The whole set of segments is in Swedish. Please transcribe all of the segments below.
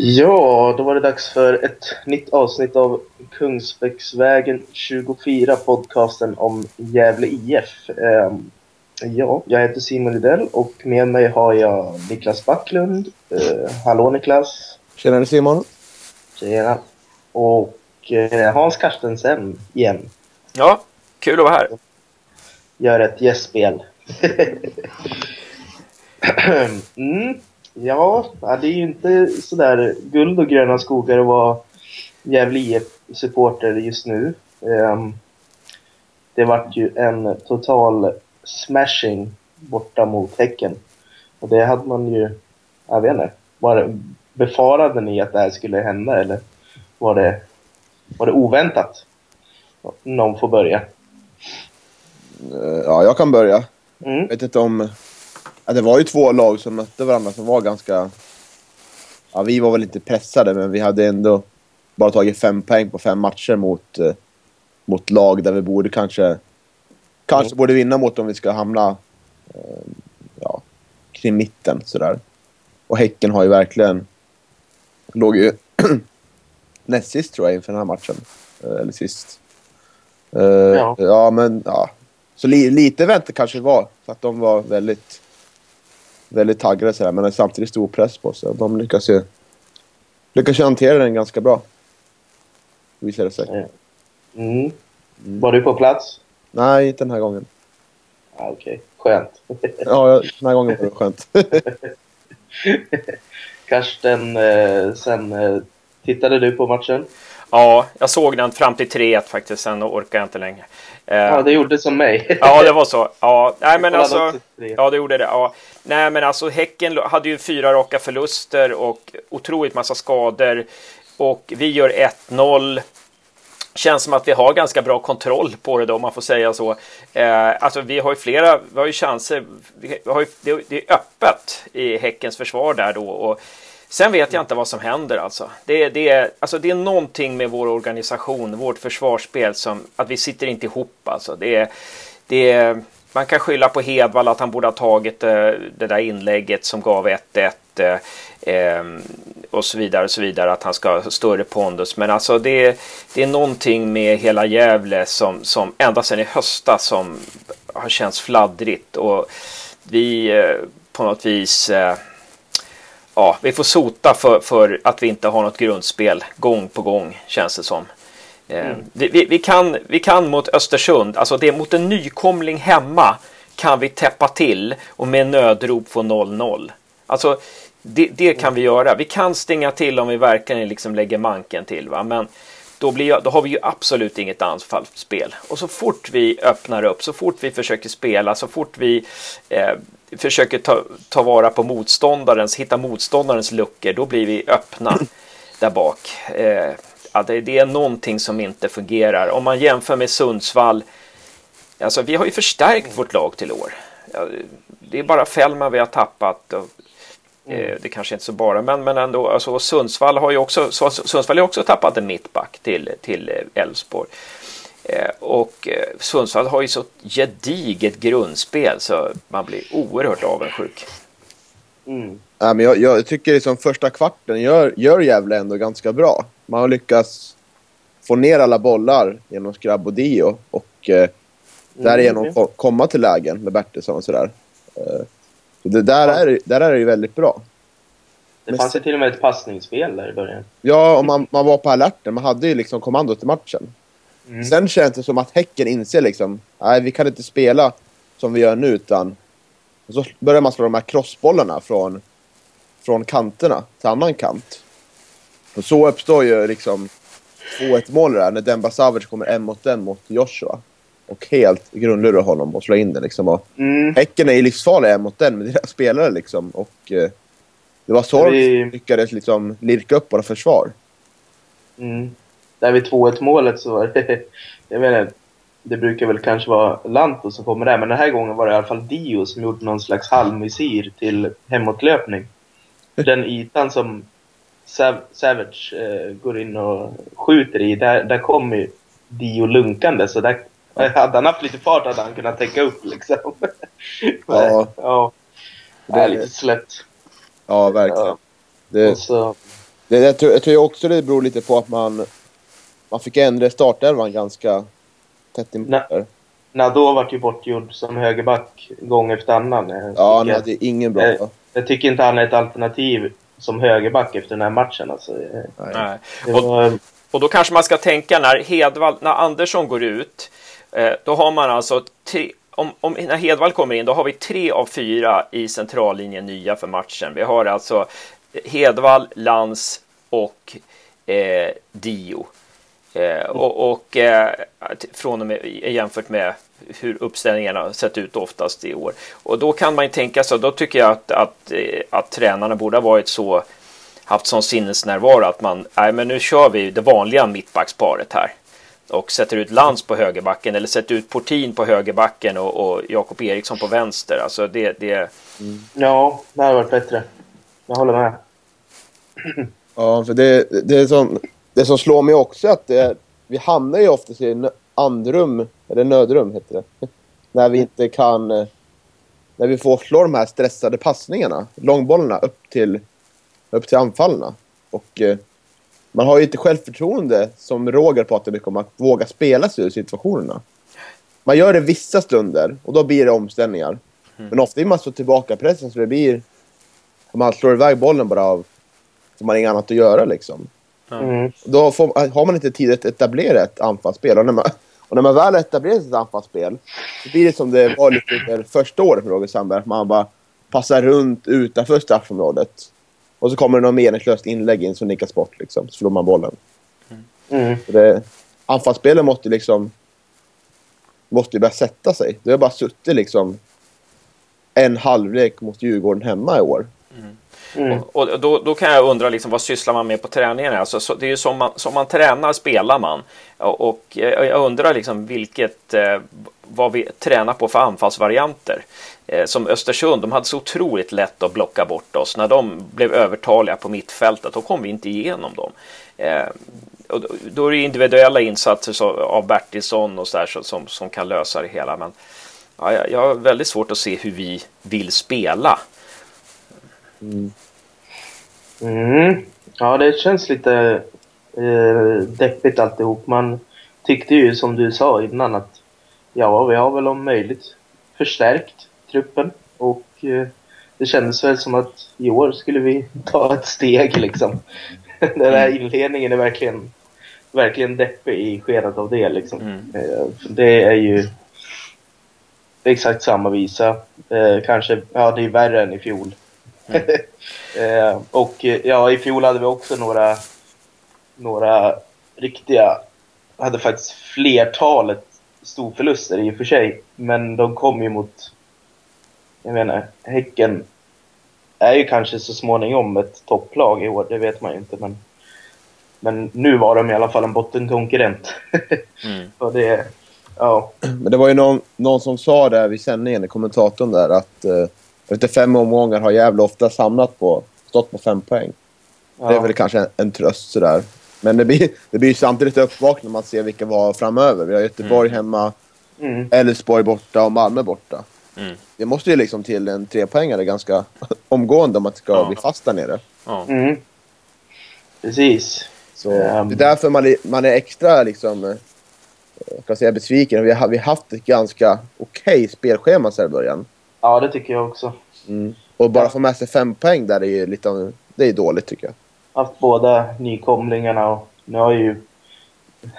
Ja, då var det dags för ett nytt avsnitt av Kungsbäcksvägen 24, podcasten om Gävle IF. Eh, ja, jag heter Simon Rydell och med mig har jag Niklas Backlund. Eh, hallå Niklas! Tjenare Simon! Tjena! Och eh, Hans Carstensen igen. Ja, kul att vara här. Gör ett gästspel. mm. Ja, det är ju inte sådär guld och gröna skogar att vara Gävle IF-supporter just nu. Um, det vart ju en total smashing borta mot Häcken. Och det hade man ju, jag vet inte, var, befarade ni att det här skulle hända eller var det, var det oväntat? Någon får börja. Eh, ja, jag kan börja. Mm. Jag vet inte om Ja, det var ju två lag som mötte varandra som var ganska... Ja, vi var väl inte pressade, men vi hade ändå bara tagit fem poäng på fem matcher mot, eh, mot lag där vi borde kanske... Kanske mm. borde vinna mot om vi ska hamna eh, ja, kring mitten sådär. Och Häcken har ju verkligen... Låg ju näst sist tror jag inför den här matchen. Eh, eller sist. Uh, ja. ja. men ja. Så li lite vänta kanske det var. För att de var väldigt väldigt taggade sådär, men samtidigt stor press på sig. De lyckas ju, lyckas ju hantera den ganska bra. Visar det sig. Mm. Mm. Var du på plats? Nej, inte den här gången. Ah, Okej, okay. skönt. ja, den här gången var det skönt. Karsten, eh, sen eh, tittade du på matchen? Ja, jag såg den fram till 3-1 faktiskt, sen orkar jag inte längre. Ja, det gjorde som mig. ja, det var så. Ja, nej men alltså. Ja, det gjorde det. Ja. Nej, men alltså Häcken hade ju fyra raka förluster och otroligt massa skador. Och vi gör 1-0. Känns som att vi har ganska bra kontroll på det då, om man får säga så. Eh, alltså, vi har ju flera, vi har ju chanser. Vi har ju, det, det är öppet i Häckens försvar där då. Och, Sen vet jag inte vad som händer alltså. Det, det, är, alltså det är någonting med vår organisation, vårt försvarsspel som att vi sitter inte ihop alltså. Det det man kan skylla på Hedvall att han borde ha tagit eh, det där inlägget som gav 1-1 eh, eh, och så vidare och så vidare att han ska ha större pondus. Men alltså det, det är någonting med hela Gävle som, som ända sedan i höstas som har känts fladdrigt och vi eh, på något vis eh, ja, vi får sota för, för att vi inte har något grundspel gång på gång känns det som. Eh, mm. Vi, vi, kan, vi kan mot Östersund, alltså det mot en nykomling hemma kan vi täppa till och med nödrop få 0-0. Alltså det, det, kan vi göra. Vi kan stänga till om vi verkligen liksom lägger manken till. Va? Men då, blir, då har vi ju absolut inget anfallsspel. Och så fort vi öppnar upp, så fort vi försöker spela, så fort vi eh, försöker ta, ta vara på motståndarens, hitta motståndarens luckor, då blir vi öppna där bak. Eh, ja, det, det, är någonting som inte fungerar. Om man jämför med Sundsvall, alltså vi har ju förstärkt vårt lag till år. Det är bara Fällman vi har tappat. Och, eh, mm. det kanske inte så bara, men, men ändå. Alltså, Sundsvall har ju också, Sundsvall har också tappat en mittback till, till Elfsborg. Eh, och eh, Sundsvall har ju så gediget grundspel så man blir oerhört avundsjuk. Mm. Ja, men jag, jag tycker liksom första kvarten gör, gör Gävle ändå ganska bra. Man har lyckats få ner alla bollar genom Skrabb och Dio och eh, därigenom mm. komma till lägen med Bertilsson och sådär. Eh, så det, där, ja. är, där är det ju väldigt bra. Det fanns ju till och med ett passningsspel där i början. Ja, och man, man var på alerten. Man hade ju liksom kommandot i matchen. Mm. Sen känns det som att Häcken inser liksom, nej vi kan inte spela som vi gör nu utan och så börjar man slå de här crossbollarna från, från kanterna till annan kant. Och så uppstår ju liksom 2-1 mål där när Demba Savage kommer en mot en mot Joshua. Och helt grundlurar honom och slår in den liksom. Och mm. Häcken är ju livsfarliga en mot en med deras spelare liksom. Och eh, det var så vi... de lyckades liksom lirka upp våra försvar. Mm där vid 2-1 målet så var det, jag vet inte, det brukar väl kanske vara Lanto som kommer där, men den här gången var det i alla fall Dio som gjorde någon slags halvmesyr till hemåtlöpning. Den ytan som Sav Savage eh, går in och skjuter i, där, där kommer ju Dio lunkande, så där hade han haft lite fart hade han kunnat täcka upp liksom. ja. ja. Det är lite slätt. Ja, verkligen. Ja. Det... Så Det, jag, tror, jag tror också det beror lite på att man, man fick ändra startelvan ganska tätt inpå där. Nadå vart ju bortgjord som högerback gång efter annan. Ja, han hade ingen bra. Jag, jag, tycker inte han är ett alternativ som högerback efter den här matchen. Alltså. Nej. Var... Och, och, då kanske man ska tänka när Hedvall, när Andersson går ut, eh, då har man alltså tre, om, om, när Hedvall kommer in, då har vi tre av fyra i centrallinjen nya för matchen. Vi har alltså Hedvall, Lans och eh, Dio. Eh, och, och eh, från och med, jämfört med hur uppställningarna har sett ut oftast i år. Och då kan man ju tänka sig, då tycker jag att, att, eh, att tränarna borde ha varit så haft sån sinnesnärvaro att man, nej men nu kör vi det vanliga mittbacksparet här och sätter ut Lans på högerbacken eller sätter ut Portin på högerbacken och, och Jakob Eriksson på vänster. Alltså det, det... Mm. Ja, det hade varit bättre. Jag håller med. Ja, för det, det, är som, det som slår mig också att det, vi hamnar ju oftast i andrum, eller nödrum heter det. när vi inte kan... När vi får slå de här stressade passningarna, långbollarna, upp till, upp till anfallarna. Och eh, man har ju inte självförtroende som Roger pratar mycket om att våga spela sig ur situationerna. Man gör det vissa stunder och då blir det omställningar. Mm. Men ofta är man så tillbaka pressen så det blir... Man slår iväg bollen bara av... Så man har inget annat att göra liksom. Mm. Då får, har man inte tid att etablera ett anfallsspel. Och när man, och när man väl har etablerat ett anfallsspel så blir det som det var lite första året för Roger Sandberg. Man bara passar runt utanför straffområdet. Och så kommer det något meningslöst inlägg in som nickas bort. Liksom, så förlorar man bollen. Mm. Det, anfallsspelet måste liksom måste börja sätta sig. Det har bara suttit liksom en halvlek mot Djurgården hemma i år. Mm. Och, och då, då, kan jag undra liksom, vad sysslar man med på träningarna? Alltså, så, det är ju som man, som man tränar spelar man. Och, och jag undrar liksom vilket, eh, vad vi tränar på för anfallsvarianter. Eh, som Östersund, de hade så otroligt lätt att blocka bort oss. När de blev övertaliga på mittfältet, då kom vi inte igenom dem. Eh, och då är det individuella insatser så, av Bertilsson och så där, så, som, som kan lösa det hela. Men ja, jag, jag har väldigt svårt att se hur vi vill spela. Mm. Mm. Ja, det känns lite eh, deppigt alltihop. Man tyckte ju som du sa innan att ja, vi har väl om möjligt förstärkt truppen och eh, det kändes väl som att i år skulle vi ta ett steg liksom. Den här mm. inledningen är verkligen, verkligen deppig i skenet av det liksom. Mm. Eh, det är ju exakt samma visa. Eh, kanske, ja det är värre än i fjol. Mm. eh, och ja, i fjol hade vi också några, några riktiga, hade faktiskt flertalet storförluster i och för sig. Men de kom ju mot jag menar, Häcken är ju kanske så småningom ett topplag i år, det vet man ju inte. Men, men nu var de i alla fall en bottenkonkurrent. mm. och det, ja. Men det var ju någon, någon som sa där vid sändningen, kommentatorn där, att eh, efter fem omgångar har Gävle ofta samlat på, stått på fem poäng. Ja. Det är väl kanske en, en tröst sådär. Men det blir, det blir samtidigt uppvaknande när man ser vilka vi har framöver. Vi har Göteborg mm. hemma, mm. Elfsborg borta och Malmö borta. Mm. Det måste ju liksom till en trepoängare ganska omgående om man ska ja. bli fast där nere. Ja. Mm. Precis. Så um. Det är därför man är, man är extra liksom, eh, kan säga besviken. Vi har, vi haft ett ganska okej okay spelschema så i början. Ja, det tycker jag också. Mm. Och bara få med sig fem poäng där är ju lite, det är dåligt tycker jag. Haft båda nykomlingarna och nu har ju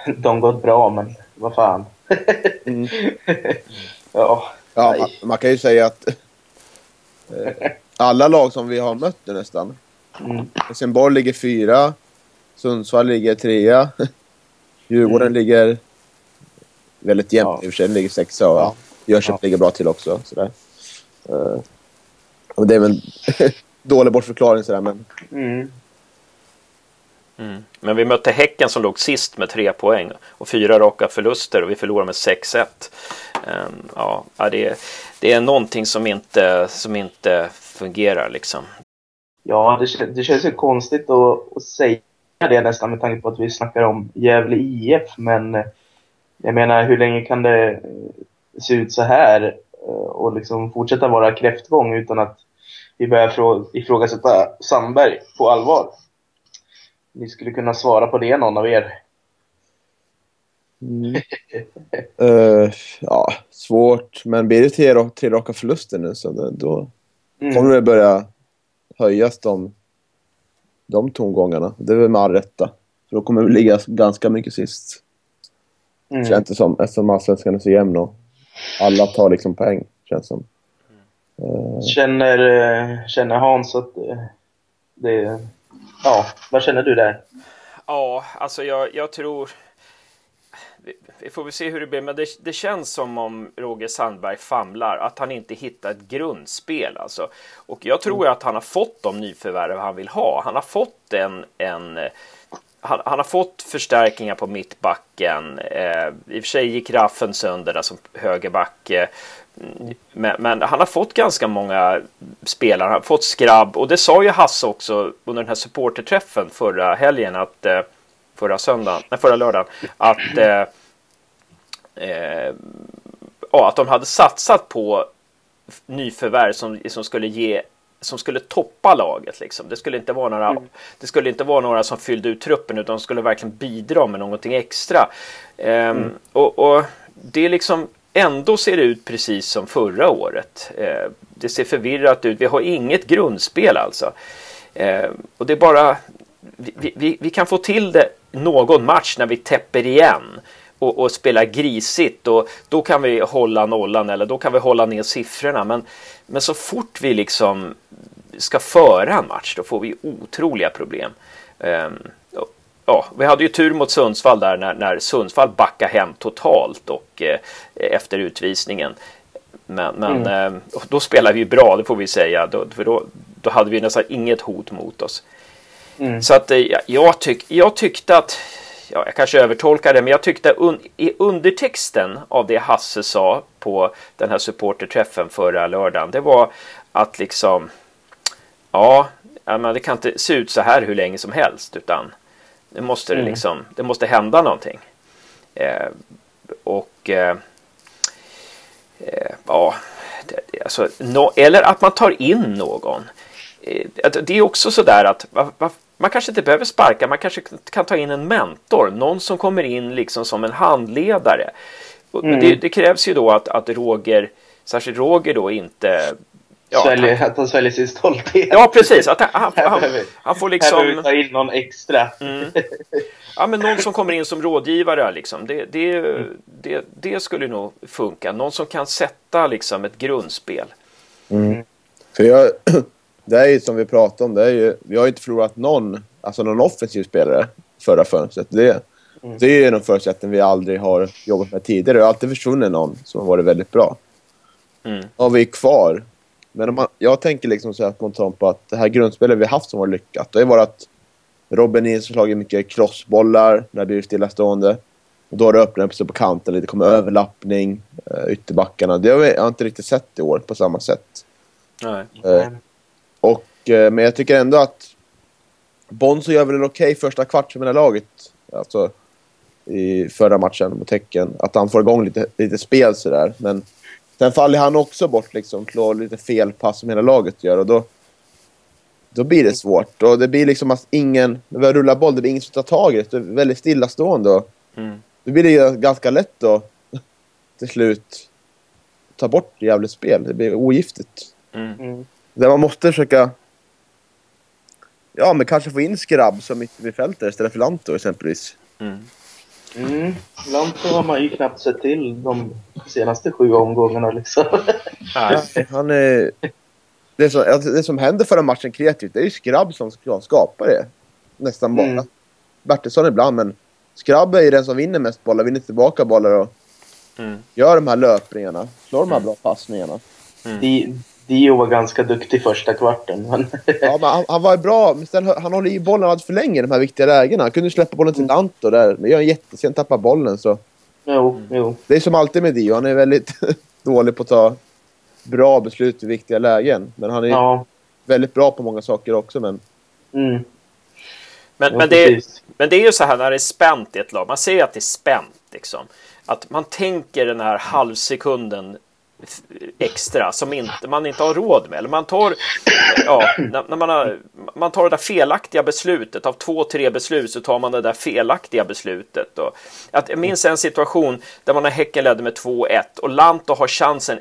de gått bra, men vad fan. mm. ja. Ja, man, man, kan ju säga att eh, alla lag som vi har mött nu nästan. Mm. Helsingborg ligger fyra. Sundsvall ligger trea. Djurgården mm. ligger väldigt jämnt ja. i och för sig. ligger sexa och ja. Jönköping ja. ligger bra till också. Sådär. Uh, och det är väl dålig bortförklaring sådär men... Mm. Mm. Men vi mötte Häcken som låg sist med tre poäng och fyra raka förluster och vi förlorade med 6-1. Um, ja, det, det är någonting som inte, som inte fungerar liksom. Ja, det, det känns ju konstigt att, att säga det nästan med tanke på att vi snackar om Gävle IF, men eh, jag menar hur länge kan det se ut så här eh, och liksom fortsätta vara kräftgång utan att vi börjar ifrågasätta Sandberg på allvar? ni skulle kunna svara på det, någon av er. Mm. uh, ja, svårt. Men blir det tre, tre raka förluster nu så det, då mm. kommer det börja höjas de, de tongångarna. Det är väl med all rätta. För då kommer vi ligga ganska mycket sist. Mm. Känns det som, eftersom allsvenskan är så jämn och alla tar liksom poäng, känns som. Uh, känner, eh, känner Hans att det... Ja, vad känner du där? Ja, alltså jag, jag tror vi får väl se hur det blir, men det, det, känns som om Roger Sandberg famlar, att han inte hittar ett grundspel. Alltså. Och jag tror mm. att han har fått de nyförvärv han vill ha. Han har fått en, en han, han, har fått förstärkningar på mittbacken. Eh, I och för sig gick Raffen sönder där som högerback. Eh, mm, men, men, han har fått ganska många spelare. Han har fått skrabb och det sa ju Hasse också under den här supporterträffen förra helgen att eh, förra söndagen, nej, förra lördagen att eh, eh, ja, att de hade satsat på nyförvärv som, som skulle ge som skulle toppa laget. Liksom. Det, skulle inte vara några, mm. det skulle inte vara några som fyllde ut truppen utan de skulle verkligen bidra med någonting extra. Ehm, mm. och, och, det är liksom ändå ser det ut precis som förra året. Ehm, det ser förvirrat ut. Vi har inget grundspel alltså. Ehm, och det är bara vi, vi, vi, kan få till det någon match när vi täpper igen och, och spelar grisigt och då kan vi hålla nollan eller då kan vi hålla ner siffrorna. Men, men så fort vi liksom ska föra en match då får vi otroliga problem. Um, ja, vi hade ju tur mot Sundsvall där när, när Sundsvall backade hem totalt och eh, efter utvisningen. Men, men mm. eh, då spelade vi bra, det får vi säga. Då, för då, då hade vi nästan inget hot mot oss. Mm. Så att eh, jag, tyck, jag tyckte att ja, jag kanske övertolkar det, men jag tyckte un, i undertexten av det Hasse sa på den här supporterträffen förra lördagen, det var att liksom, ja, men det kan inte se ut så här hur länge som helst, utan det måste, mm. liksom, det måste hända någonting. Eh, och eh, eh, ja, det, alltså, no, eller att man tar in någon. Eh, det är också sådär att va, va, man kanske inte behöver sparka, man kanske kan ta in en mentor, någon som kommer in liksom som en handledare. Mm. Det, det, krävs ju då att, att Roger, särskilt Roger då inte Ja, sväljer, han, att han sväljer sin stolthet. Ja, precis. Att han, han, han får liksom... Här behöver ta in någon extra. Mm. Ja, men någon som kommer in som rådgivare liksom. Det, det, mm. det, det skulle nog funka. Någon som kan sätta liksom ett grundspel. Mm. För jag, det är ju som vi pratade om, det är ju, vi har ju inte förlorat någon, alltså någon offensiv spelare förra fönstret. Det, mm. det är ju en förutsättning vi aldrig har jobbat med tidigare. Det har alltid försvunnit någon som har varit väldigt bra. Mm. Och vi är kvar. Men man, jag tänker liksom så här spontant på att det här grundspelet vi haft som var lyckat, det har varit att Robin Nilsson slagit mycket crossbollar när det blir stillastående. Och då har det öppnat upp sig på kanten lite, kommer överlappning, uh, ytterbackarna. Det har vi har inte riktigt sett i år på samma sätt. Nej. Och, eh, men jag tycker ändå att Bonzo gör väl en okej okay första kvart för mina laget. Alltså i förra matchen mot Häcken. Att han får igång lite, lite spel sådär. Men sen faller han också bort liksom. Slår lite fel pass som hela laget gör. Och då, då blir det svårt. Och det blir liksom att ingen... När vi rullar boll, det blir ingen som tar tag i det. Det är väldigt stillastående. Och mm. Då blir det ganska lätt att till slut ta bort jävligt spel. Det blir ogiftigt. Mm. mm. Där man måste försöka... Ja, men kanske få in Skrabb som mittfältare istället för Lanto exempelvis. Mm. Mm. Lanto har man ju knappt sett till de senaste sju omgångarna liksom. Nej, han är... Det som, det som händer förra matchen kreativt, det är ju Skrabb som skapar det. Nästan bara. Mm. Bertilsson ibland, men Skrabb är ju den som vinner mest bollar, vinner tillbaka bollar och mm. gör de här löpningarna. Slår de här mm. bra passningarna. Mm. Dio var ganska duktig första kvarten. Men... ja, men han, han, var bra. Men sen, han håller i bollen alldeles för länge i de här viktiga lägena. Han kunde släppa bollen till mm. Lanto där. Men gör en jättesen, tappar bollen så... Jo, jo. Det är som alltid med Dio. Han är väldigt dålig på att ta bra beslut i viktiga lägen. Men han är ja. väldigt bra på många saker också. Men, mm. men, men, det är, men det är ju så här när det är spänt i ett lag. Man ser att det är spänt. Liksom. Att man tänker den här halvsekunden extra som inte, man inte har råd med. Eller man tar, ja, när, man, har, man tar det där felaktiga beslutet. Av två, tre beslut så tar man det där felaktiga beslutet. Och att, jag minns en situation där man har Häcken ledde med 2-1 och Lanto har chansen,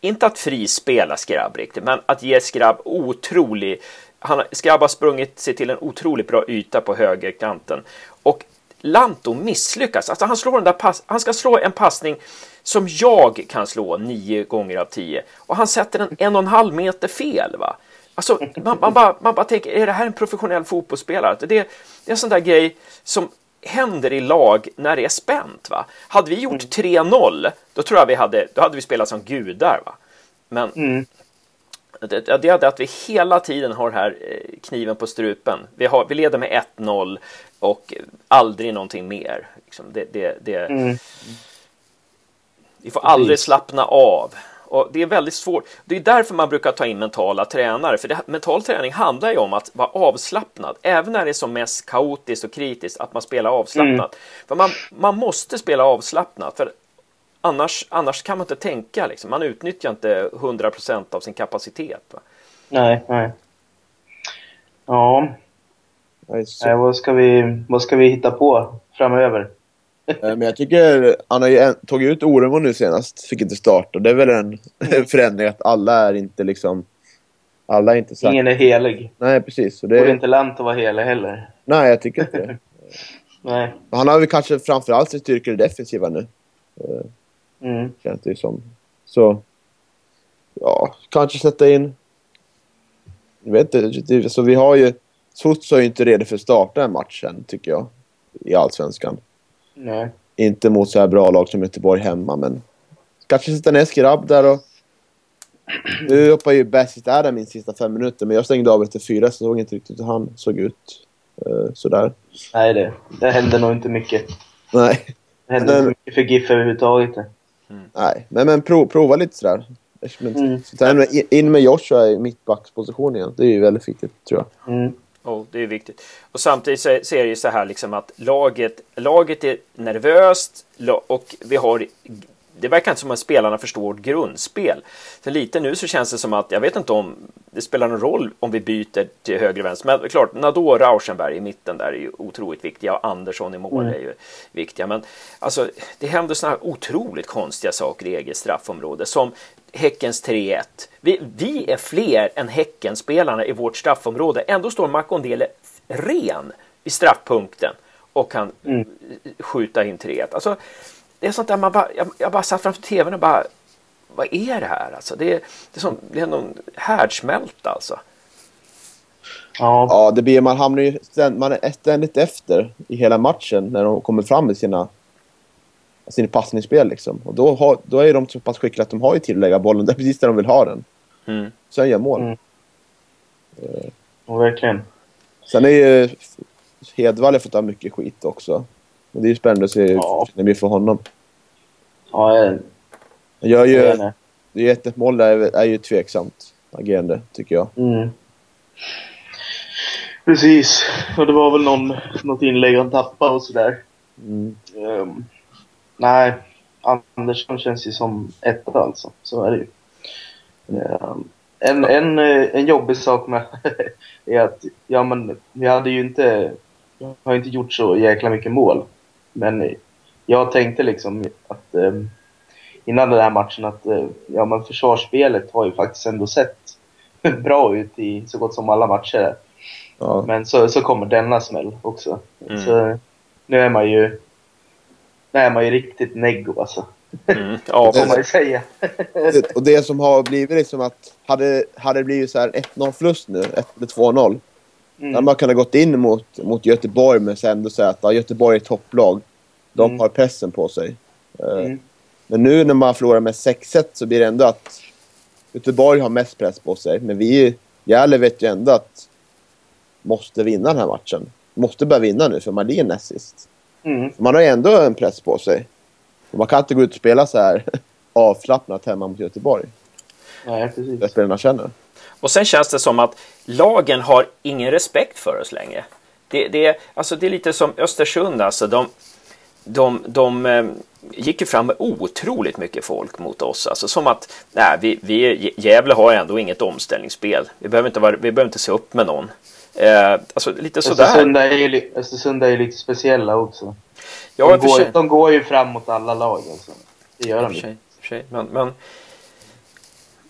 inte att frispela Skrabb riktigt, men att ge Skrabb otrolig han, Skrabb har sprungit sig till en otroligt bra yta på högerkanten. Och Lanto misslyckas. Alltså han, slår den där pass, han ska slå en passning som jag kan slå nio gånger av tio. Och han sätter den en och en halv meter fel. Va? Alltså, man, man, bara, man bara tänker, är det här en professionell fotbollsspelare? Det, det är en sån där grej som händer i lag när det är spänt. Va? Hade vi gjort 3-0, mm. då tror jag vi hade, då hade vi spelat som gudar. Va? Men mm. det, det är att vi hela tiden har här eh, kniven på strupen. Vi, har, vi leder med 1-0 och aldrig någonting mer. Liksom det, det, det, mm. Vi får aldrig slappna av. Och det är väldigt svårt. Det är därför man brukar ta in mentala tränare. För det, mental träning handlar ju om att vara avslappnad. Även när det är som mest kaotiskt och kritiskt, att man spelar avslappnat. Mm. För man, man måste spela avslappnat. För annars, annars kan man inte tänka. Liksom. Man utnyttjar inte 100% av sin kapacitet. Va? Nej, nej. Ja. Nej, vad, ska vi, vad ska vi hitta på framöver? Eh, men jag tycker han har ju tagit ut Oremo nu senast. Fick inte starta. Det är väl en mm. förändring att alla är inte liksom... Alla är inte sagt. Ingen är helig. Nej, precis. Och det är inte Lant att vara helig heller. Nej, jag tycker inte det. Nej. Han har väl kanske framförallt sin styrka i det defensiva nu. Eh, mm. Känns det ju som. Så... Ja, kanske sätta in... Jag vet inte. Så vi har ju... Sots är ju inte redo för att starta en match än, tycker jag. I Allsvenskan. Nej. Inte mot så här bra lag som Göteborg hemma, men kanske sätta ner Skrabb där och... Nu hoppar ju Bassett Adam in sista fem minuter, men jag stängde av efter fyra så såg inte riktigt hur han såg ut. Uh, sådär. Nej, det, det hände nog inte mycket. Nej. Det hände inte mycket för GIF överhuvudtaget. Mm. Nej, men, men prov, prova lite sådär. Mm. in med Joshua i mittbacksposition igen. Det är ju väldigt viktigt, tror jag. Mm. Oh, det är viktigt. Och samtidigt så är det ju så här liksom att laget, laget är nervöst och vi har det verkar inte som att spelarna förstår vårt grundspel. Så lite nu så känns det som att, jag vet inte om det spelar någon roll om vi byter till höger och vänster. Men klart, Nador Rauschenberg i mitten där är ju otroligt viktiga och Andersson i mål mm. är ju viktiga. Men alltså, det händer sådana här otroligt konstiga saker i eget straffområde som Häckens 3-1. Vi, vi, är fler än Häckenspelarna i vårt straffområde. Ändå står Makondele ren i straffpunkten och kan mm. skjuta in 3-1. Alltså, det är sånt där man bara, jag, jag bara satt framför tvn och bara, vad är det här alltså? Det är, det är, som, det är någon härdsmälta alltså. Ja. ja, det blir, man hamnar ju ständ, man är ständigt efter i hela matchen när de kommer fram med sina, sina passningsspel. Liksom. Och då, har, då är de så pass skickliga att de har ju till att lägga bollen där, precis där de vill ha den. Mm. Sen gör mål. Mm. Uh. Ja, verkligen. Sen är ju Hedvall har fått ta mycket skit också. Men det är ju spännande att se ja. hur det blir för honom. Ja, jag... Han gör ju... Det är ett mål där är ju tveksamt agerande, tycker jag. Mm. Precis. Och det var väl någon, något inlägg han tappade och sådär. Mm. Um, nej, Andersson känns ju som etta alltså. Så är det ju. Um, en, en, en jobbig sak med är att ja, men, vi hade ju inte, har inte gjort så jäkla mycket mål. Men jag tänkte liksom att eh, innan den här matchen att eh, ja, men försvarsspelet har ju faktiskt ändå sett bra ut i så gott som alla matcher. Ja. Men så, så kommer denna smäll också. Mm. Så nu är man ju är man ju riktigt neggo alltså. Mm. Ja, får man ju säga. och det som har blivit liksom att hade, hade det blivit så här 1-0 förlust nu, 1 2-0 Mm. Där man kunde gått in mot, mot Göteborg men sen ändå säga att ja, Göteborg är ett topplag. De mm. har pressen på sig. Eh, mm. Men nu när man förlorar med 6-1 så blir det ändå att Göteborg har mest press på sig. Men vi, Gävle vet ju ändå att måste vinna den här matchen. Måste börja vinna nu för man ligger näst sist. Mm. Man har ju ändå en press på sig. Man kan inte gå ut och spela så här avslappnat hemma mot Göteborg. Nej, precis. Det spelarna känner. Och sen känns det som att lagen har ingen respekt för oss längre. Det, det, alltså det är lite som Östersund, alltså. De, de, de, eh, gick ju fram med otroligt mycket folk mot oss. Alltså som att nej, vi, vi, Gävle har ändå inget omställningsspel. Vi behöver inte, vara, vi behöver inte se upp med någon. Eh, alltså lite sådär. Östersund är, Östersund är lite speciella också. Ja, de, går, de går ju fram mot alla lag. Alltså. Det gör de ju. Men, men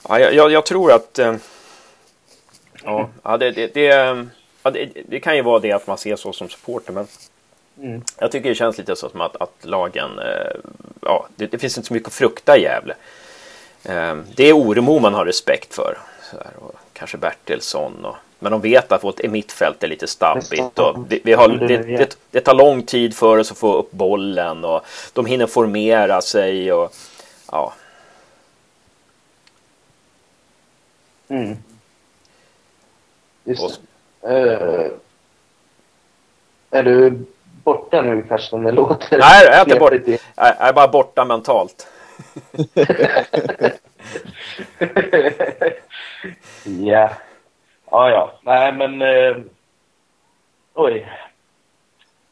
ja, jag, jag, tror att eh, ja, ja, det, det, det, ja, det, det, kan ju vara det att man ser så som supporter. Men mm. jag tycker det känns lite så som att, att lagen, eh, ja, det, det, finns inte så mycket att frukta i Gävle. Eh, det är Oremo man har respekt för. Här, och kanske Bertilsson och men de vet att vårt mittfält är lite stabbigt och vi, vi har, det, det, det, tar lång tid för oss att få upp bollen och de hinner formera sig och ja. Mm. Just uh, är du borta nu Karsten? Det låter... Nej, jag är inte borta. Jag är bara borta mentalt. ja. Ja, ja. Nej, men... Eh, oj.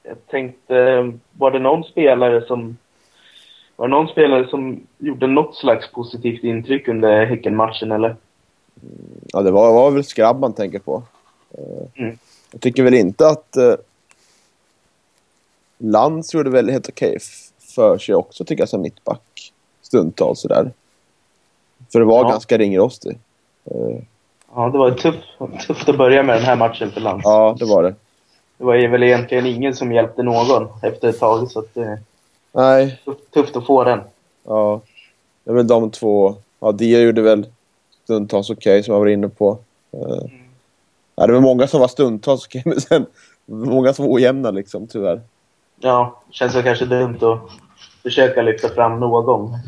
Jag tänkte, var det någon spelare som... Var det någon spelare som gjorde något slags positivt intryck under Häckenmatchen, eller? Ja, det var, var väl Skrabb man tänker på. Eh, mm. Jag tycker väl inte att... Eh, Lands gjorde väl helt okej för sig också, tycker jag, som mittback. Stundtals sådär. För det var ja. ganska ringrostig. Eh, Ja, det var tufft, tufft att börja med den här matchen för Lands. Ja, det var det. Det var väl egentligen ingen som hjälpte någon efter ett tag, så att det Nej. Tufft, tufft att få den. Ja, det är väl de två. Ja, Dia gjorde väl stundtals okej, okay, som jag var inne på. Uh, mm. ja, det var många som var stundtals okej, okay, men sen många som var ojämna liksom, tyvärr. Ja, känns väl kanske dumt att försöka lyfta fram någon.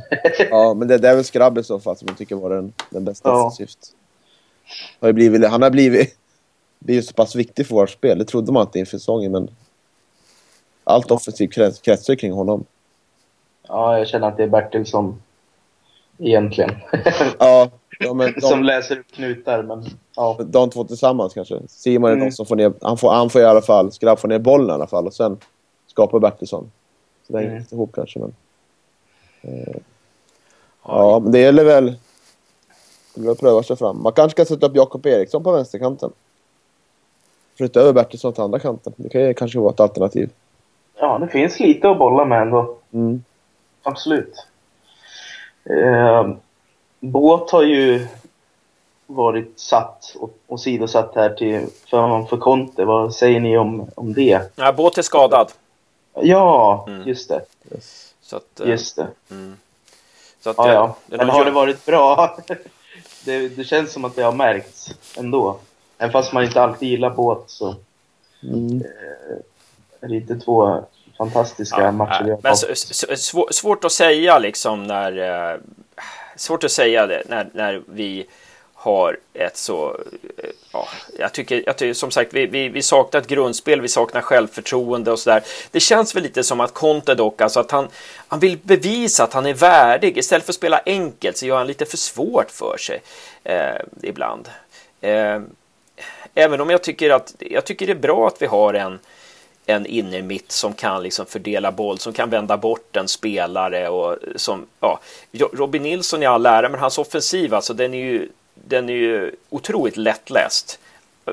ja, men det, det är väl Skrabb i så fall som jag tycker var den, den bästa ja. offensivt har blivit, han har blivit, blivit så pass viktig för vårt spel. Det trodde man inte inför säsongen, men allt offensivt krets, kretsar kring honom. Ja, jag känner att det är Bertilsson egentligen. ja, ja men de, som läser upp knutar, men ja. De två tillsammans kanske. Simon är mm. någon som får ner, han får, han får i alla fall, Skrabb får ner bollen i alla fall och sen skapar Bertilsson. Så det hänger mm. inte ihop kanske, men... Eh, ja, men det gäller väl skulle väl pröva sig fram. Man kanske kan sätta upp Jakob Eriksson på vänsterkanten. Flytta över Bertilsson till andra kanten. Det kan ju kanske vara ett alternativ. Ja, det finns lite att bolla med ändå. Mm. Absolut. Eh, Båt har ju varit satt och, och sidosatt här till förmån för Conte. Vad säger ni om, om det? Ja, Båt är skadad. Ja, mm. just det. Yes. Så att, just det. Mm. Så att, ja, ja. Men har det varit bra? det, det känns som att det har märkts ändå. Även fast man inte alltid gillar båt så mm. eh, är det inte två fantastiska ja, matcher vi har men svår, Svårt att säga liksom när... Eh, svårt att säga det när, när vi har ett så... Eh, ja, jag, tycker, jag tycker som sagt, vi, vi, vi saknar ett grundspel, vi saknar självförtroende och sådär. Det känns väl lite som att Conte dock, alltså att han, han vill bevisa att han är värdig. Istället för att spela enkelt så gör han lite för svårt för sig eh, ibland. Eh, även om jag tycker att jag tycker det är bra att vi har en en innermitt som kan liksom fördela boll, som kan vända bort en spelare och som, ja, Robin Nilsson i all ära, men hans offensiv, alltså den är ju den är ju otroligt lättläst.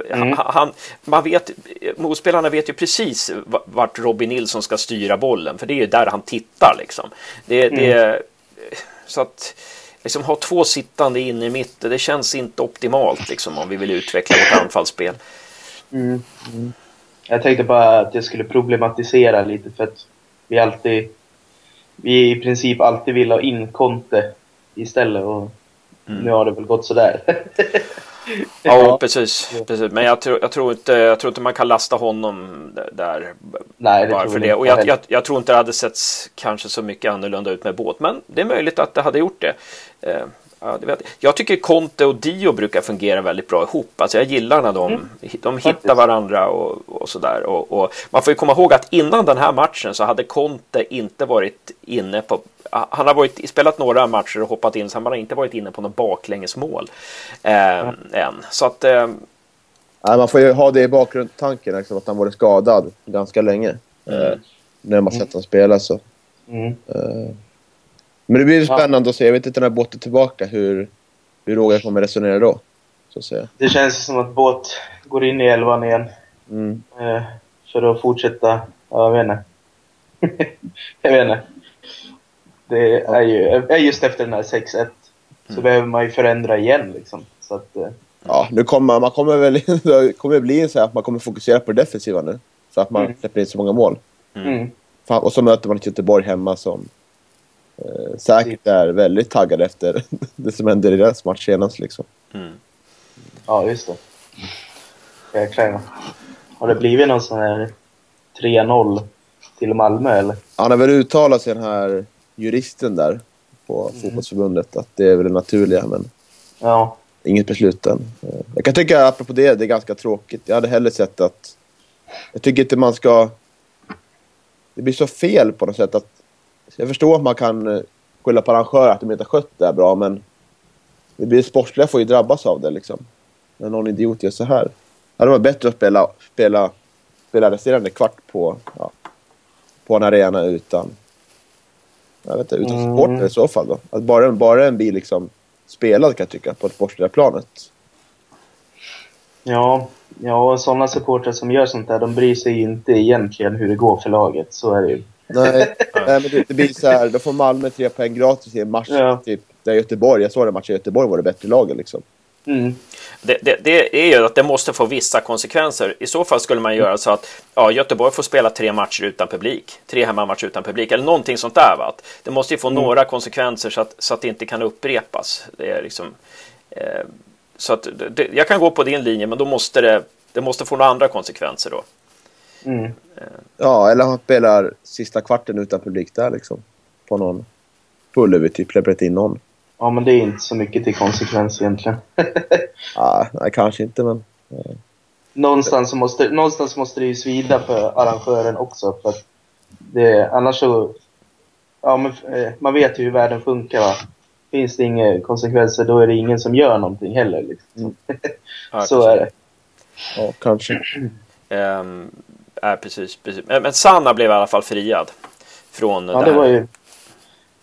Mm. Han, man vet, motspelarna vet ju precis vart Robin Nilsson ska styra bollen, för det är ju där han tittar. Liksom. Det, mm. det, så att liksom, ha två sittande inne i mitten, det känns inte optimalt liksom, om vi vill utveckla vårt anfallsspel. Mm. mm. Jag tänkte bara att jag skulle problematisera lite för att vi alltid, vi i princip alltid vill ha in Conte istället. Och Mm. Nu har det väl gått sådär. ja, precis, precis. Men jag tror, jag, tror inte, jag tror inte man kan lasta honom där. Nej, det bara tror för det. Och jag, jag, jag, tror inte det hade sett kanske så mycket annorlunda ut med båt. Men det är möjligt att det hade gjort det. Eh, ja, det vet. Jag tycker Conte och Dio brukar fungera väldigt bra ihop. Alltså jag gillar när de, mm. de hittar varandra och, och sådär. Och, och, man får ju komma ihåg att innan den här matchen så hade Conte inte varit inne på han har varit, spelat några matcher och hoppat in, så han har inte varit inne på något baklängesmål eh, mm. än. Så att... Eh, Nej, man får ju ha det i bakgrundstanken, liksom, att han varit skadad ganska länge. Mm. Eh, när man sett honom spela så. Mm. Uh, men det blir spännande ja. att se. Jag vet inte när båten är tillbaka hur, hur Roger kommer resonera då. Så att säga. Det känns som att båt går in i elvan igen. Mm. Uh, för att fortsätta, ja, jag vet inte. jag vet inte. Det är ju, är just efter den här 6-1 så mm. behöver man ju förändra igen liksom. Så att, uh, Ja, nu kommer man kommer väl det kommer bli så att man kommer fokusera på det defensiva nu. Så att man mm. släpper in så många mål. Mm. Och så möter man ett Göteborg hemma som eh, säkert är väldigt taggade efter det som hände i deras match senast. Liksom. Mm. Ja, just det. Jäklar. Har det blivit någon sån här 3-0 till Malmö eller? Han har väl uttalat sig den här juristen där på mm. fotbollsförbundet att det är väl det naturliga men... Ja. Inget beslut än. Eh, jag kan tycka, apropå det, det är ganska tråkigt. Jag hade hellre sett att... Jag tycker inte man ska... Det blir så fel på något sätt att... Jag förstår att man kan eh, skylla på arrangörer att de inte har skött det här bra, men... Det blir sportsliga får ju drabbas av det liksom. När någon idiot gör så här. Det hade varit bättre att spela, spela, spela resterande kvart på, ja, på en arena utan... Jag vet inte, utan mm. supporter i så fall då. Att bara, bara en bil liksom spelad kan jag tycka, på det sportsliga planet. Ja, ja sådana supportrar som gör sånt där, de bryr sig inte egentligen hur det går för laget. Så är det ju. Nej, nej men det, det, blir så här, då får Malmö tre poäng gratis i en match. Ja. Typ, där Göteborg, jag såg den matchen i Göteborg var det bättre laget liksom. Mm. Det, det, det, är ju att det måste få vissa konsekvenser. I så fall skulle man göra så att ja, Göteborg får spela tre matcher utan publik. Tre hemmamatcher utan publik eller någonting sånt där. Va? Det måste ju få mm. några konsekvenser så att, så att det inte kan upprepas. Det är liksom, eh, så att det, jag kan gå på din linje, men då måste det, det måste få några andra konsekvenser då. Mm. Eh. Ja, eller han spelar sista kvarten utan publik där liksom. På någon Ullevi typ, släpper in någon. Ja, men det är inte så mycket till konsekvens egentligen. ah, nej, kanske inte, men... Ja. Någonstans, måste, någonstans måste det ju svida för arrangören också. För att det, annars så... Ja, men, eh, man vet ju hur världen funkar. Va? Finns det inga konsekvenser, då är det ingen som gör någonting heller. Liksom. Mm. så är det. Ja, kanske. Um, äh, precis, precis. Men, Sanna blev i alla fall friad. Från ja, det, det var ju,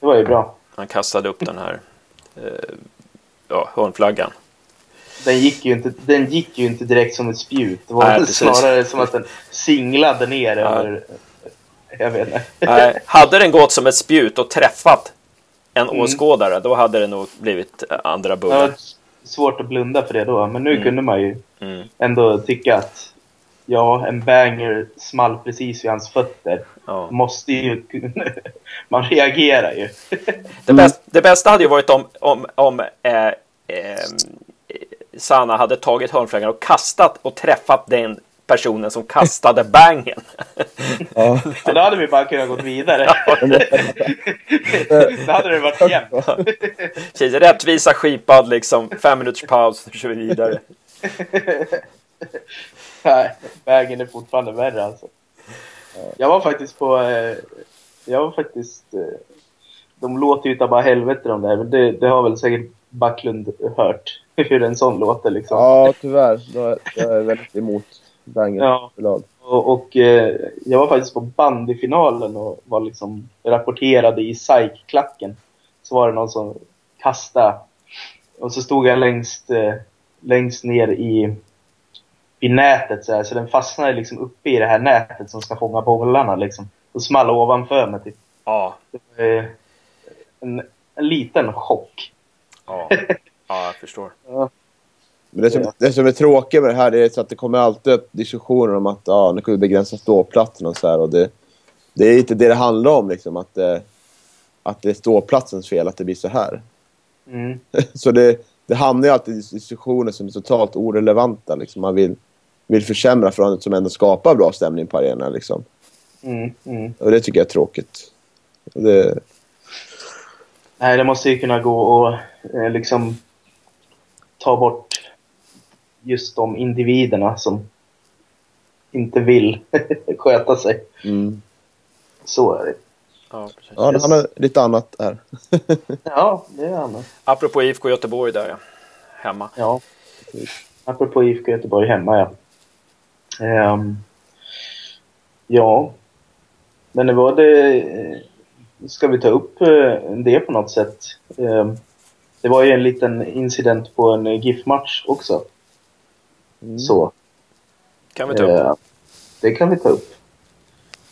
det var ju bra. Han kastade upp den här Eh, ja, hörnflaggan. Den gick, ju inte, den gick ju inte direkt som ett spjut. Det var Nej, snarare som att den singlade ner ja. över... Jag vet inte. Nej, hade den gått som ett spjut och träffat en mm. åskådare, då hade det nog blivit andra bullar. Ja, svårt att blunda för det då, men nu mm. kunde man ju mm. ändå tycka att ja, en banger small precis vid hans fötter. Ja. Måste ju... man reagerar ju. det, bästa, det bästa hade ju varit om, om, om eh, eh, Sanna hade tagit hörnflaggan och kastat och träffat den personen som kastade bangen. Ja. Så då hade vi bara kunnat gå vidare. då hade det varit jämnt. Rättvisa skipad liksom. Fem minuters paus, så kör vi vidare. Nej, vägen är fortfarande värre alltså. Jag var faktiskt på... Eh, jag var faktiskt... Eh, de låter ju bara helvete de där. Det, det har väl säkert Backlund hört. Hur en sån låter liksom. Ja, tyvärr. Jag är väldigt emot Banger ja. lag. Och, och eh, jag var faktiskt på bandyfinalen och var liksom rapporterade i SAIK-klacken. Så var det någon som kastade. Och så stod jag längst, längst ner i i nätet så, här, så den fastnade liksom uppe i det här nätet som ska fånga bollarna liksom. Och small ovanför mig typ. Ja. En, en liten chock. Ja, ja jag förstår. Ja. Men det, som, det som är tråkigt med det här är att det kommer alltid upp diskussioner om att ja, nu kan vi begränsa ståplatsen och så här. Och det, det är inte det det handlar om liksom. Att, det, att det är ståplatsens fel att det blir så här. Mm. så det, det hamnar ju alltid i diskussioner som är totalt orelevanta. Liksom. Man vill, vill försämra för något som ändå skapar bra stämning på arenan. Liksom. Mm, mm. Och det tycker jag är tråkigt. Det... Nej, det måste ju kunna gå och eh, liksom ta bort just de individerna som inte vill sköta sig. Mm. Så är det. Ja, precis. Ja, han har lite annat här. ja, det är annat. Apropå IFK Göteborg där ja. Hemma. Ja, precis. Apropå IFK Göteborg hemma ja. Um, ja. Men det var det... ska vi ta upp eh, det på något sätt? Eh, det var ju en liten incident på en GIF-match också. Mm. Så. Kan vi ta upp? Eh, det kan vi ta upp.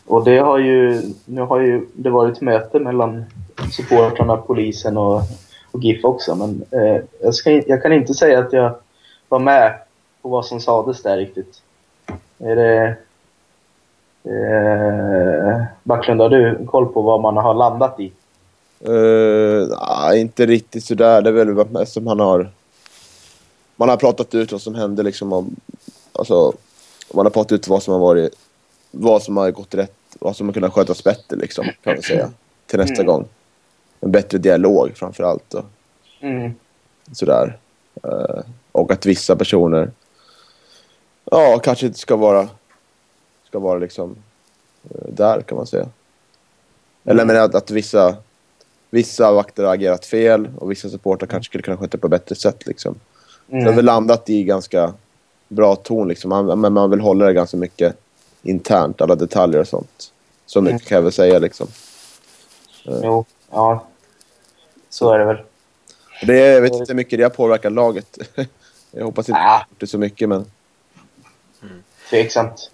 Och det har ju, nu har ju det varit möte mellan supportrarna, polisen och, och GIF också. Men eh, jag, ska, jag kan inte säga att jag var med på vad som sades där riktigt. Är det... Eh, Backlund, har du koll på vad man har landat i? Uh, nej, inte riktigt sådär. Det är väl mest som han har... Man har pratat ut vad som hände liksom om... Alltså, man har pratat ut vad som har varit... Vad som har gått rätt, vad som har kunnat skötas bättre liksom, kan man säga. Till nästa mm. gång. En bättre dialog framför allt. Och, mm. Sådär. Uh, och att vissa personer... Ja, kanske inte ska vara... Ska vara liksom... Uh, där, kan man säga. Eller mm. men att, att vissa vissa vakter har agerat fel och vissa supportrar kanske skulle kunna sköta på ett bättre sätt. Liksom. Mm. Så har väl landat i ganska bra ton, liksom. man, men man vill hålla det ganska mycket internt, alla detaljer och sånt. Så mycket mm. kan jag väl säga. Liksom. Jo, ja. Så är det väl. Det, jag vet inte hur mycket det har påverkat laget. jag hoppas inte ah. det så mycket, men... Mm. Tveksamt.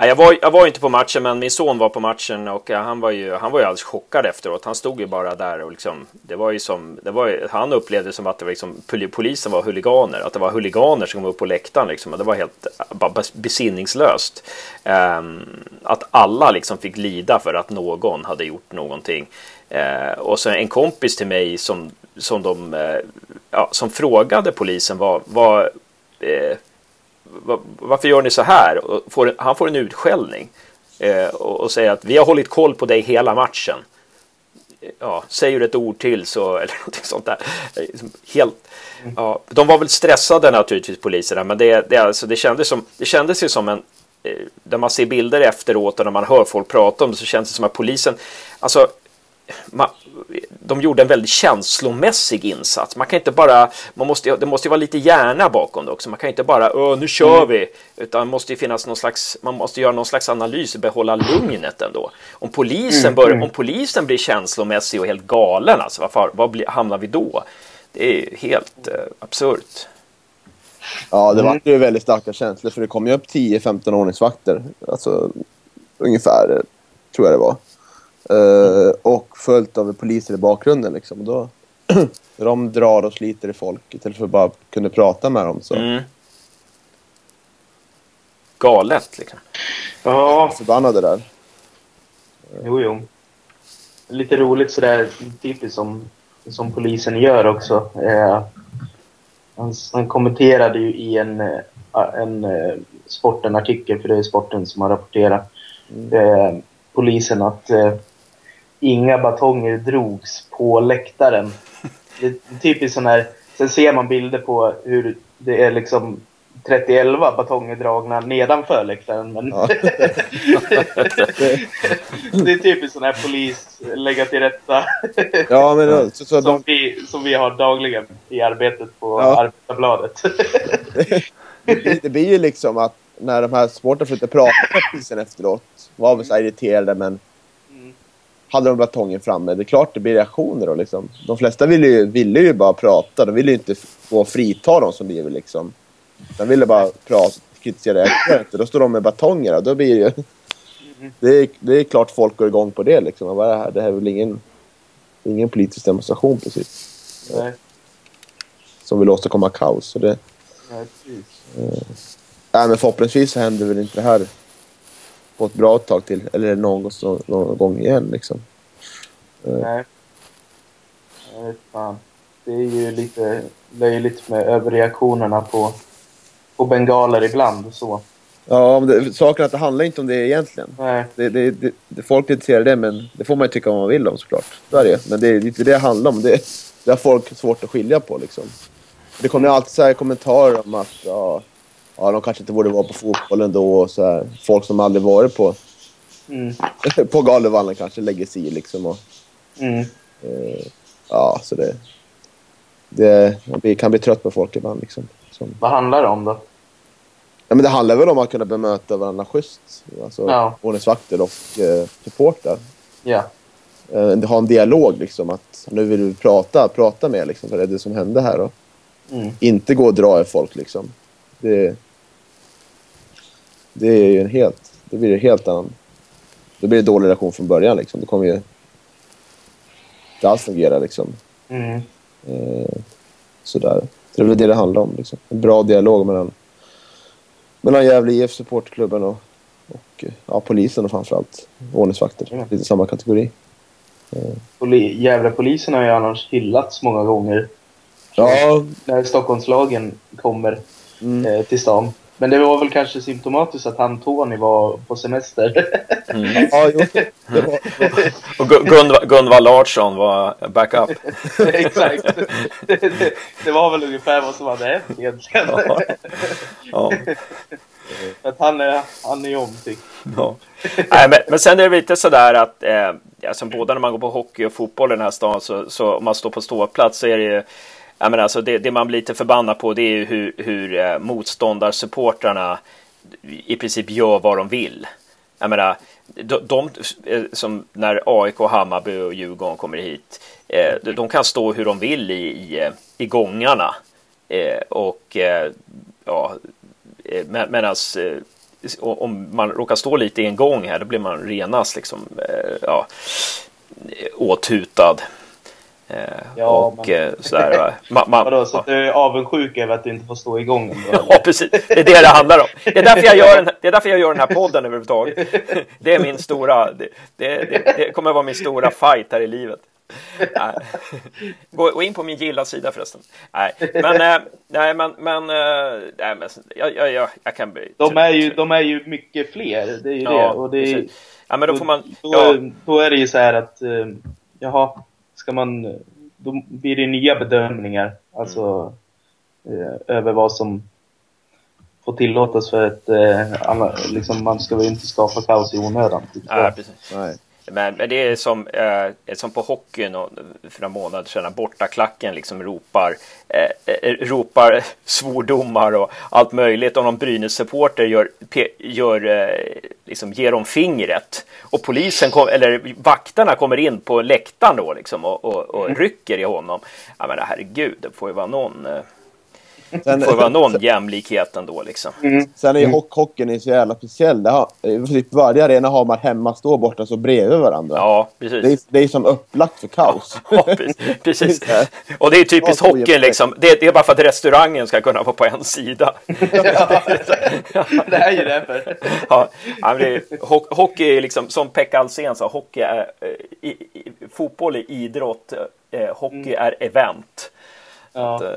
Jag var, jag var inte på matchen, men min son var på matchen och han var ju, han var ju alldeles chockad efteråt. Han stod ju bara där och liksom, det var ju som, det var, han upplevde det som att det var liksom, polisen var huliganer, att det var huliganer som kom upp på läktaren liksom. Och det var helt besinningslöst. Um, att alla liksom fick lida för att någon hade gjort någonting. Uh, och så en kompis till mig som, som, de, uh, ja, som frågade polisen vad, vad uh, varför gör ni så här? Och får, han får en utskällning eh, och, och, säger att vi har hållit koll på dig hela matchen. Ja, säger ett ord till så, eller någonting sånt där. Helt, ja, de var väl stressade naturligtvis poliserna, men det, det, alltså, det, kändes, som, det kändes ju som en eh, När där man ser bilder efteråt och när man hör folk prata om det så känns det som att polisen, alltså man, de gjorde en väldigt känslomässig insats. Man kan inte bara, man måste, det måste ju vara lite hjärna bakom det också. Man kan inte bara, nu kör mm. vi, utan måste ju finnas någon slags, man måste göra någon slags analys och behålla lugnet ändå. Om polisen, mm. bör, mm. om polisen blir känslomässig och helt galen, alltså, varför, var blir, hamnar vi då? Det är helt eh, absurt. Ja, det var ju väldigt starka känslor för det kom ju upp 10-15 ordningsvakter. Alltså, ungefär, tror jag det var. Uh, och följt av poliser i bakgrunden. Liksom. Då, de drar och sliter i folk istället för att bara kunna prata med dem. Så. Mm. Galet liksom. Ja. Förbannade där. Jo, jo. Lite roligt sådär typiskt som, som polisen gör också. Eh, han, han, kommenterade ju i en, eh, en, en eh, sporten-artikel, för det är sporten som har rapporterat, mm. eh, polisen att eh, inga batonger drogs på läktaren. Det är typiskt sån här, sen ser man bilder på hur det är liksom 30 batonger dragna nedanför läktaren. Men ja. det är typiskt sån här polis, lägga till rätta. ja, men, så, så som, de... vi, som vi har dagligen i arbetet på ja. Arbetarbladet. det blir ju liksom att när de här sportarna försökte prata med polisen efteråt var vi så irriterade men hade de batongen framme. Det är klart det blir reaktioner då liksom. De flesta ville ju, ville ju bara prata. De ville ju inte få frita dem som vill liksom. De ville bara prata, kritisera inte. Då står de med batonger och då blir det ju... Det är, det är klart folk går igång på det liksom. Bara, det här är väl ingen, ingen politisk demonstration precis. Nej. Som vill åstadkomma kaos. Så det, Nej, precis. Eh, men förhoppningsvis så händer väl inte det här på ett bra tag till. Eller någon, någon gång igen liksom. Eh. Nej. Jag vet fan. Det är ju lite löjligt med överreaktionerna på, på bengaler ibland. Så. Ja, men det, saken att det handlar inte om det egentligen. Nej. Det, det, det, det, folk kritiserar det, men det får man ju tycka vad man vill om såklart. Så är det Men det är inte det det handlar om. Det, det har folk svårt att skilja på liksom. Det kommer alltid så här kommentarer om att ja, ja, de kanske inte borde vara på fotbollen då. Och så här. Folk som aldrig varit på, mm. på Galevallen kanske lägger sig i liksom. Och, mm. eh, ja, så det, det man kan bli trött på folk ibland. Liksom. Som, Vad handlar det om då? Ja, men det handlar väl om att kunna bemöta varandra schysst. Alltså ja. ordningsvakter och eh, supportrar. Ja. eh, ha en dialog liksom. Att nu vill vi prata, prata med liksom. Vad är det som hände här då? Mm. Inte gå och dra i folk liksom. Det, det är ju en helt... Det blir en helt annan... Då blir det dålig relation från början liksom. Det kommer ju inte alls fungera liksom. Mm. Eh, sådär. Så det är väl det det handlar om liksom. En bra dialog mellan, mellan Gävle IF supportklubben och, och ja, polisen och framförallt ordningsvakter. Mm. Lite samma kategori. Eh. Gävlepolisen har ju annars hyllats många gånger. Ja. När Stockholmslagen kommer mm. eh, till stan. Men det var väl kanske symptomatiskt att han Tony var på semester. Mm. ja, jo. Och Gunvar, Gunvar Larsson var backup. Exakt. Det, det, det, var väl ungefär vad som hade hänt egentligen. Ja. ja. Att han är, han är omtyckt. Ja. Nej, men, men sen är det lite sådär att eh, alltså, både när man går på hockey och fotboll i den här stan så, så om man står på ståplats så är det ju Ja, men alltså det, det, man blir lite förbannad på det är ju hur, hur eh, motståndarsupportrarna i princip gör vad de vill. Jag menar, de, de eh, som när AIK, Hammarby och Djurgården kommer hit, eh, de, de kan stå hur de vill i, i, i gångarna. Och ja, med, medan om man råkar stå lite i en gång här, då blir man renast liksom, ja, åthutad. Eh, ja, och men... Eh, sådär. Man, man, Vadå, så att du är avundsjuk över att du inte får stå igång? Då, ja, precis. Det är det det handlar om. Det är därför jag gör den, det är därför jag gör den här podden överhuvudtaget. Det är min stora... Det, det, det, kommer att vara min stora fight här i livet. Gå, gå, in på min gilla-sida förresten. Nej, men, äh, nej, men, men, äh, nej, men jag, jag, jag, jag kan bli... De är, ju, de är ju mycket fler, det är ju ja, det. Och det är, ja, men då får man... Då, ja. då är det ju så här att, jaha, ska man, då blir det nya bedömningar. Alltså mm. eh, över vad som får tillåtas för att eh, liksom, man ska väl inte skapa kaos i onödan. Typ. Ja, precis. Nej. Men, men, det är som, eh, som på hockeyn och, för några månader sedan. Bortaklacken liksom ropar, eh, eh, ropar svordomar och allt möjligt. Om någon Brynäs-supporter gör, gör, eh, liksom ger dem fingret. Och polisen, kom, eller vakterna kommer in på läktaren då liksom och, och, och mm. rycker i honom. Ja men herregud, det får ju vara någon eh, Sen, det får vara någon jämlikhet ändå liksom. Mm. Sen är ju mm. hockeyn så jävla speciell. Det har, typ varje arena har man hemma stå borta så bredvid varandra. Ja, precis. Det är, det är som upplagt för kaos. Ja, precis. Och det är typiskt hockeyn liksom. Det, det, är bara för att restaurangen ska kunna vara på en sida. Ja, det är ju därför. Ja, men det är, hockey är liksom, som Pekka Alsen sa, hockey är, i, i, fotboll är idrott, eh, hockey mm. är event. Ja. Att, eh,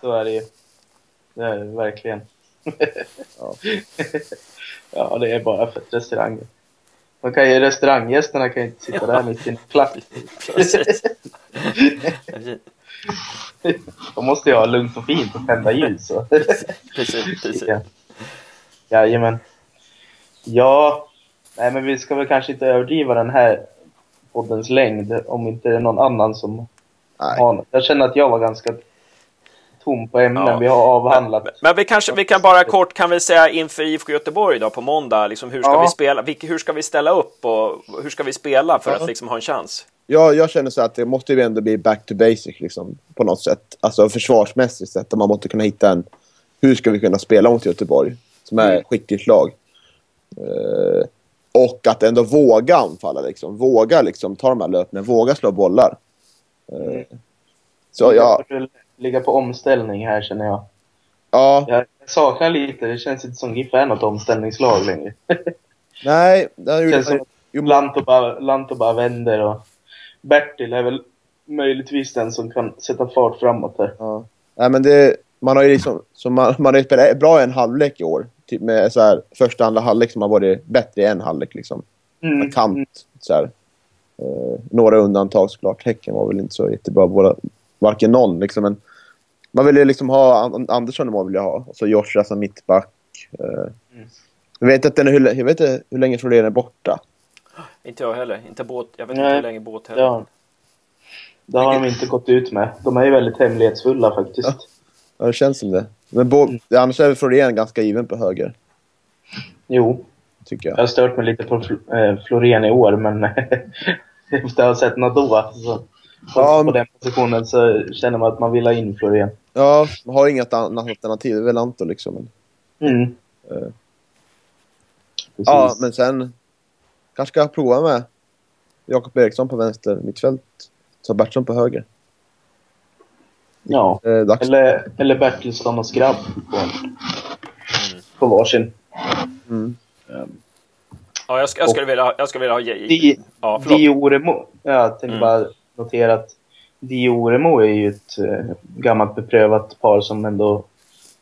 så är det ju. Det är det verkligen. ja. ja, det är bara för restauranger. Man kan ju, restauranggästerna kan ju inte sitta där med sin klapp. De måste ju ha lugnt och fint och tända ljus. precis, precis. Ja. Jajamän. Ja, nej men vi ska väl kanske inte överdriva den här poddens längd om inte det är någon annan som nej. har något. Jag känner att jag var ganska tom på ämnen ja. vi har avhandlat. Men, men, vi, kanske, vi kan bara kort kan vi säga inför IFK Göteborg då på måndag, liksom, hur ska ja. vi spela? hur ska vi ställa upp och hur ska vi spela för ja. att liksom ha en chans? Ja, jag känner så att det måste ju ändå bli back to basic liksom, på något sätt. Alltså försvarsmässigt sett. Man måste kunna hitta en... Hur ska vi kunna spela mot Göteborg? Som är mm. skickligt lag. Uh, och att ändå våga anfalla. Liksom. Våga liksom, ta de här löpningarna. Våga slå bollar. Uh, så ja ligga på omställning här känner jag. Ja. Jag saknar lite. Det känns inte som GIF är något omställningslag längre. Nej. Det, det känns som Lanto bara, Lanto bara vänder och Bertil är väl möjligtvis den som kan sätta fart framåt här. Ja. Nej, men det, man har ju liksom, så man, man har spelat bra en halvlek i år. Typ med så här, första andra halvlek som har varit bättre i en halvlek liksom. Mm. Kant, mm. så här. Uh, några undantag såklart. Häcken var väl inte så jättebra. Båda, varken någon liksom. Men man vill ju liksom ha Andersson man vill jag ha. Och så Joshua som mittback. Uh, mm. Jag vet inte hur, jag vet inte hur länge Florén är borta. Inte jag heller. Inte båt. Jag vet inte hur länge båt heller. Ja. Det har de inte gått ut med. De är ju väldigt hemlighetsfulla faktiskt. Ja, ja det känns som det. Men bo, mm. annars är Florén ganska given på höger. Jo. Tycker jag. Jag har stört mig lite på Florén i år, men efter att ha sett något då. Ja, på den positionen så känner man att man vill ha in Florén. Ja, man har inget annat alternativ. Det är väl Anto liksom. Mm. Uh. Ja, men sen kanske ska jag prova med Jakob Eriksson på vänster mittfält. Så Bertsson på höger. Ja, eh, eller, eller Bertilsson och Skrabb på, mm. på varsin. Mm. Um. Ja, jag, ska, jag, skulle vilja, jag skulle vilja ha... Di, ja, Dioremo. Jag tänkte mm. bara notera att Dioremo är ju ett uh, gammalt beprövat par som ändå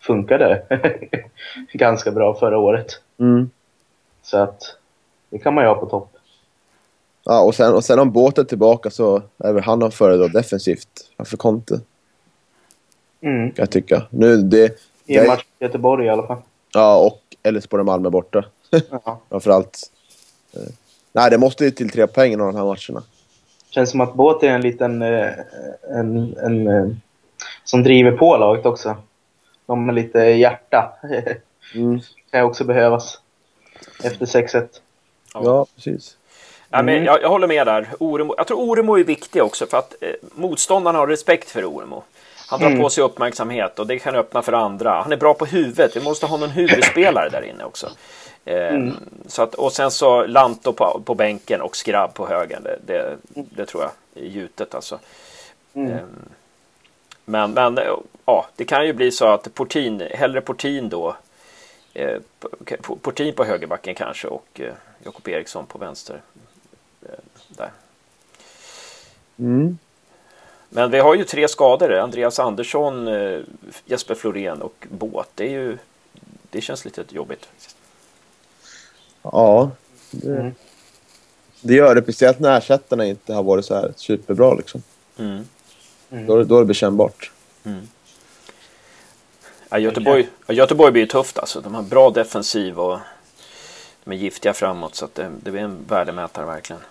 funkade ganska bra förra året. Mm. Så att det kan man ju ha på topp. Ja, och sen, och sen om båten tillbaka så är väl han att föredra defensivt framför Conte. Mm. Kan jag tycka. Nu, det, I en match i Göteborg i alla fall. Ja, och Elfsborg och Malmö borta. Ja. Framförallt. Eh, nej, det måste ju till tre poäng i de här matcherna. Känns som att Båt är en liten... Eh, en, en, en, eh, som driver på laget också. De med lite hjärta. Mm. kan också behövas. Efter 6-1. Ja. ja, precis. Ja, men jag, jag, håller med där. Oremo, jag tror Oremo är viktig också för att eh, motståndarna har respekt för Oremo. Han drar mm. på sig uppmärksamhet och det kan öppna för andra. Han är bra på huvudet. Vi måste ha någon huvudspelare där inne också. Eh, mm. så att, och sen så Lanto på, på bänken och Skrabb på högen. Det, det, det tror jag är gjutet alltså. Mm. Eh, men, men ja, det kan ju bli så att Portin, hellre Portin då. Eh, Portin på högerbacken kanske och eh, Jakob Eriksson på vänster. Där. Mm. Men vi har ju tre skador. Andreas Andersson, Jesper Florén och Båt. Det, är ju, det känns lite jobbigt. Ja, det, mm. det gör det. Speciellt när ersättarna inte har varit så här superbra. Liksom. Mm. Mm. Då, då är det bekännbart. Mm. Ja, Göteborg, ja, Göteborg blir ju tufft alltså. De har bra defensiv och de är giftiga framåt. Så att det, det blir en värdemätare verkligen.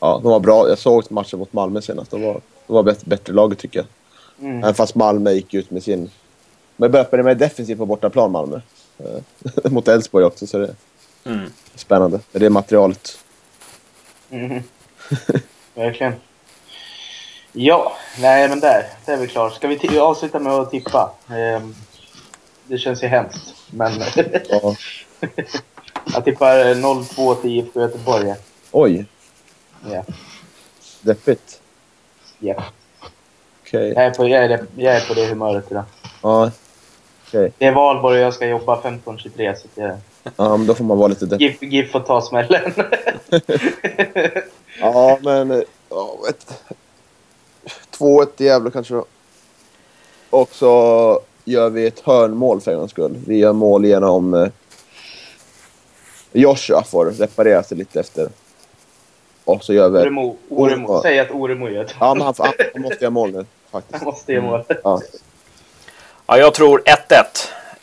Ja, de var bra. Jag såg matchen mot Malmö senast. De var det var bättre, bättre laget tycker jag. Mm. Även fast Malmö gick ut med sin... Men började med defensivt på bortaplan Malmö. Eh, mot Elfsborg också så det mm. spännande. Det är materialet. Mm. Verkligen. Ja, nej men där, där är vi klara. Ska vi avsluta med att tippa? Um, det känns ju hemskt, men... ja. jag tippar 0-2 till IFK Göteborg. Oj. Ja. Deppigt. Ja. Okay. Jag, är på, jag, är, jag är på det humöret idag. Ja. Okay. Det är valborg och jag ska jobba 15-23 så jag... Ja, men då får man vara lite GIF, GIF får ta smällen. ja, men... Ja, ett... 2-1 i Gävle kanske då. Och så gör vi ett hörnmål för en gångs skull. Vi gör mål genom... Eh, Joshua får reparera sig lite efter och så gör vi... Oremo, Oremo. Säg att Oremo gör det. Ja, men han, han, måste göra mål nu. Faktiskt. Han måste göra mål. Mm. Ja. ja, jag tror 1-1.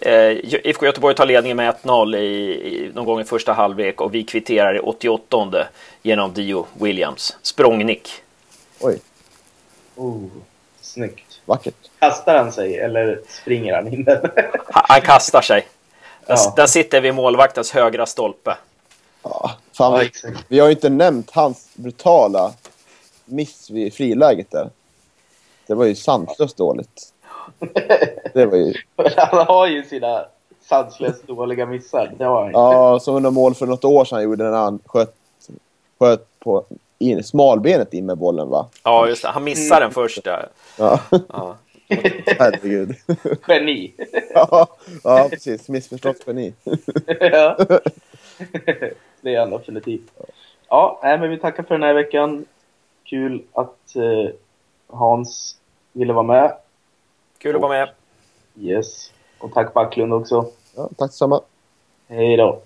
Eh, IFK Göteborg tar ledningen med 1-0 i, i, någon gång i första halvlek och vi kvitterar i 88 genom Dio Williams. Språngnick. Oj. Oh, snyggt. Vackert. Kastar han sig eller springer han in den? han kastar sig. Den, ja. den sitter vid målvaktens högra stolpe. Ja, fan, vi, vi har ju inte nämnt hans brutala miss vid friläget där. Det var ju sanslöst dåligt. Det var ju... Han har ju sina sanslöst dåliga missar. Det har han. Ja, som under mål för något år sedan gjorde när han sköt, sköt på in, smalbenet in med bollen va? Ja, just det. Han missade mm. den först där. Ja. ja. Herregud. Geni. Ja, ja precis. Missförstått geni. ja. det är han definitivt. Ja, nej, men vi tackar för den här veckan. Kul att eh, Hans ville vara med. Kul att vara med. Yes. Och tack Backlund också. Ja, tack detsamma. Hej då.